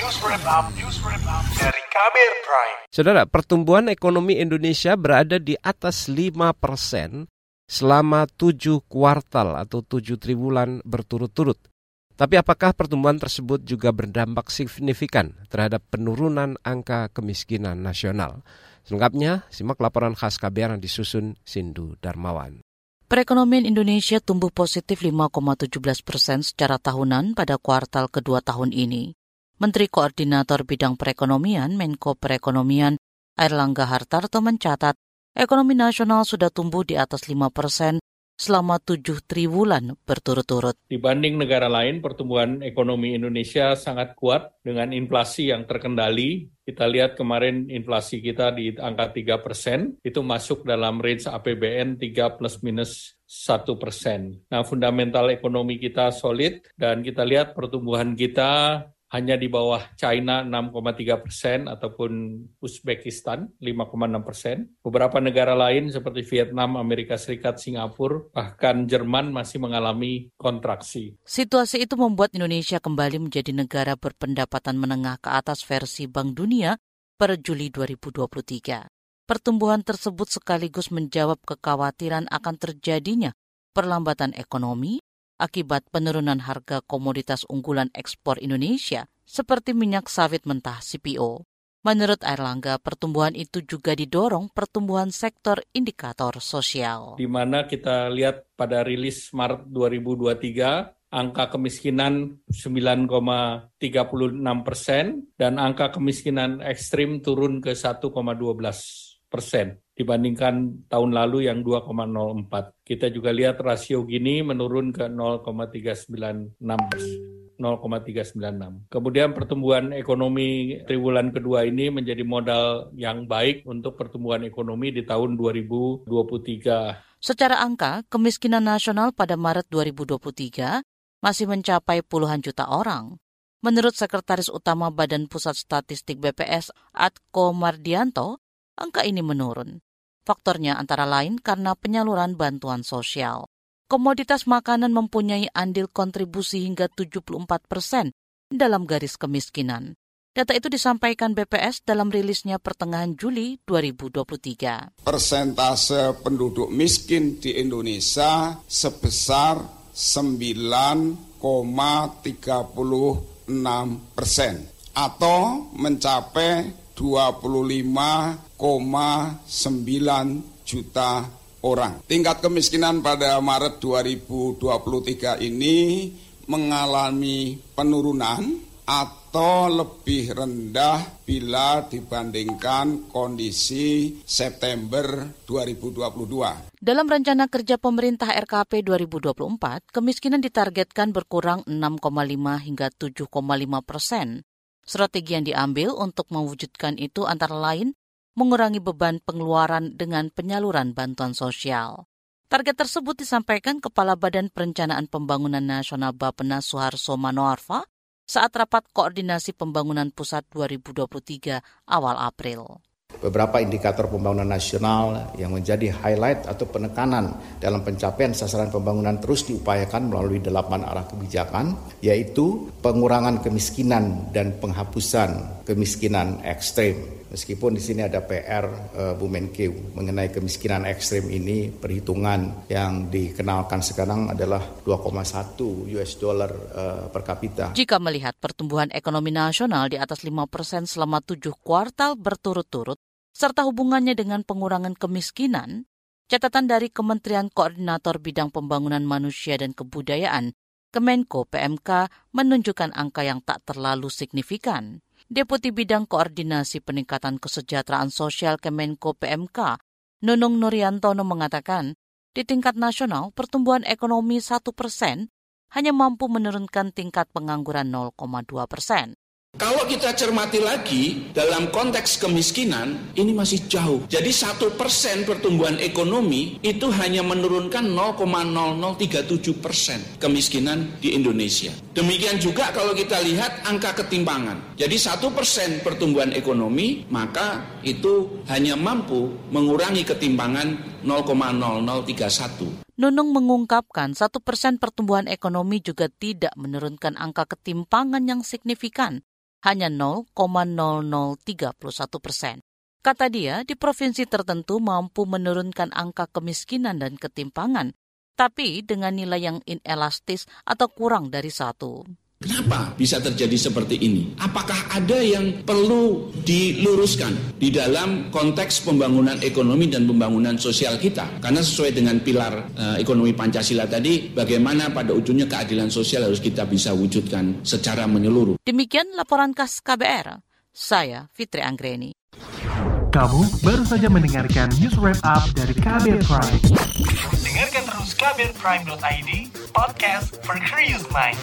News Wrap Up, News Wrap Up dari Kabir Prime. Saudara, pertumbuhan ekonomi Indonesia berada di atas 5 persen selama tujuh kuartal atau tujuh triwulan berturut-turut. Tapi apakah pertumbuhan tersebut juga berdampak signifikan terhadap penurunan angka kemiskinan nasional? Selengkapnya, simak laporan khas KBR yang disusun Sindu Darmawan. Perekonomian Indonesia tumbuh positif 5,17 persen secara tahunan pada kuartal kedua tahun ini. Menteri Koordinator Bidang Perekonomian Menko Perekonomian Airlangga Hartarto mencatat ekonomi nasional sudah tumbuh di atas 5 persen selama tujuh triwulan berturut-turut. Dibanding negara lain, pertumbuhan ekonomi Indonesia sangat kuat dengan inflasi yang terkendali. Kita lihat kemarin inflasi kita di angka 3 persen, itu masuk dalam range APBN 3 plus minus 1 persen. Nah, fundamental ekonomi kita solid dan kita lihat pertumbuhan kita hanya di bawah China 6,3 persen ataupun Uzbekistan 5,6 persen. Beberapa negara lain seperti Vietnam, Amerika Serikat, Singapura, bahkan Jerman masih mengalami kontraksi. Situasi itu membuat Indonesia kembali menjadi negara berpendapatan menengah ke atas versi Bank Dunia per Juli 2023. Pertumbuhan tersebut sekaligus menjawab kekhawatiran akan terjadinya perlambatan ekonomi akibat penurunan harga komoditas unggulan ekspor Indonesia seperti minyak sawit mentah CPO. Menurut Airlangga, pertumbuhan itu juga didorong pertumbuhan sektor indikator sosial. Di mana kita lihat pada rilis Maret 2023, angka kemiskinan 9,36 persen dan angka kemiskinan ekstrim turun ke 1,12 persen dibandingkan tahun lalu yang 2,04. Kita juga lihat rasio gini menurun ke 0,396 0,396. Kemudian pertumbuhan ekonomi triwulan kedua ini menjadi modal yang baik untuk pertumbuhan ekonomi di tahun 2023. Secara angka, kemiskinan nasional pada Maret 2023 masih mencapai puluhan juta orang. Menurut Sekretaris Utama Badan Pusat Statistik BPS, Atko Mardianto, angka ini menurun. Faktornya antara lain karena penyaluran bantuan sosial. Komoditas makanan mempunyai andil kontribusi hingga 74 persen dalam garis kemiskinan. Data itu disampaikan BPS dalam rilisnya pertengahan Juli 2023. Persentase penduduk miskin di Indonesia sebesar 9,36 persen atau mencapai 25,9 juta orang. Tingkat kemiskinan pada Maret 2023 ini mengalami penurunan atau lebih rendah bila dibandingkan kondisi September 2022. Dalam rencana kerja pemerintah RKP 2024, kemiskinan ditargetkan berkurang 6,5 hingga 7,5 persen. Strategi yang diambil untuk mewujudkan itu antara lain mengurangi beban pengeluaran dengan penyaluran bantuan sosial. Target tersebut disampaikan Kepala Badan Perencanaan Pembangunan Nasional Bappenas Suharso Manoarfa saat rapat koordinasi pembangunan pusat 2023 awal April beberapa indikator pembangunan nasional yang menjadi highlight atau penekanan dalam pencapaian sasaran pembangunan terus diupayakan melalui delapan arah kebijakan, yaitu pengurangan kemiskinan dan penghapusan kemiskinan ekstrem. Meskipun di sini ada PR uh, Bu Menkeu mengenai kemiskinan ekstrem ini, perhitungan yang dikenalkan sekarang adalah 2,1 US dollar uh, per kapita. Jika melihat pertumbuhan ekonomi nasional di atas 5 persen selama tujuh kuartal berturut-turut, serta hubungannya dengan pengurangan kemiskinan, catatan dari Kementerian Koordinator Bidang Pembangunan Manusia dan Kebudayaan, Kemenko PMK menunjukkan angka yang tak terlalu signifikan. Deputi Bidang Koordinasi Peningkatan Kesejahteraan Sosial Kemenko PMK, Nunung Nuryantono mengatakan, di tingkat nasional pertumbuhan ekonomi 1 persen hanya mampu menurunkan tingkat pengangguran 0,2 persen. Kalau kita cermati lagi dalam konteks kemiskinan ini masih jauh. Jadi satu persen pertumbuhan ekonomi itu hanya menurunkan 0,0037 persen kemiskinan di Indonesia. Demikian juga kalau kita lihat angka ketimpangan. Jadi satu persen pertumbuhan ekonomi maka itu hanya mampu mengurangi ketimpangan 0,0031. Nunung mengungkapkan satu persen pertumbuhan ekonomi juga tidak menurunkan angka ketimpangan yang signifikan hanya 0,0031 persen. Kata dia, di provinsi tertentu mampu menurunkan angka kemiskinan dan ketimpangan, tapi dengan nilai yang inelastis atau kurang dari satu. Kenapa bisa terjadi seperti ini? Apakah ada yang perlu diluruskan di dalam konteks pembangunan ekonomi dan pembangunan sosial kita? Karena sesuai dengan pilar uh, ekonomi Pancasila tadi, bagaimana pada ujungnya keadilan sosial harus kita bisa wujudkan secara menyeluruh. Demikian laporan khas KBR. Saya Fitri Anggreni. Kamu baru saja mendengarkan news wrap up dari KBR Prime. Dengarkan terus kbrprime.id, podcast for curious mind.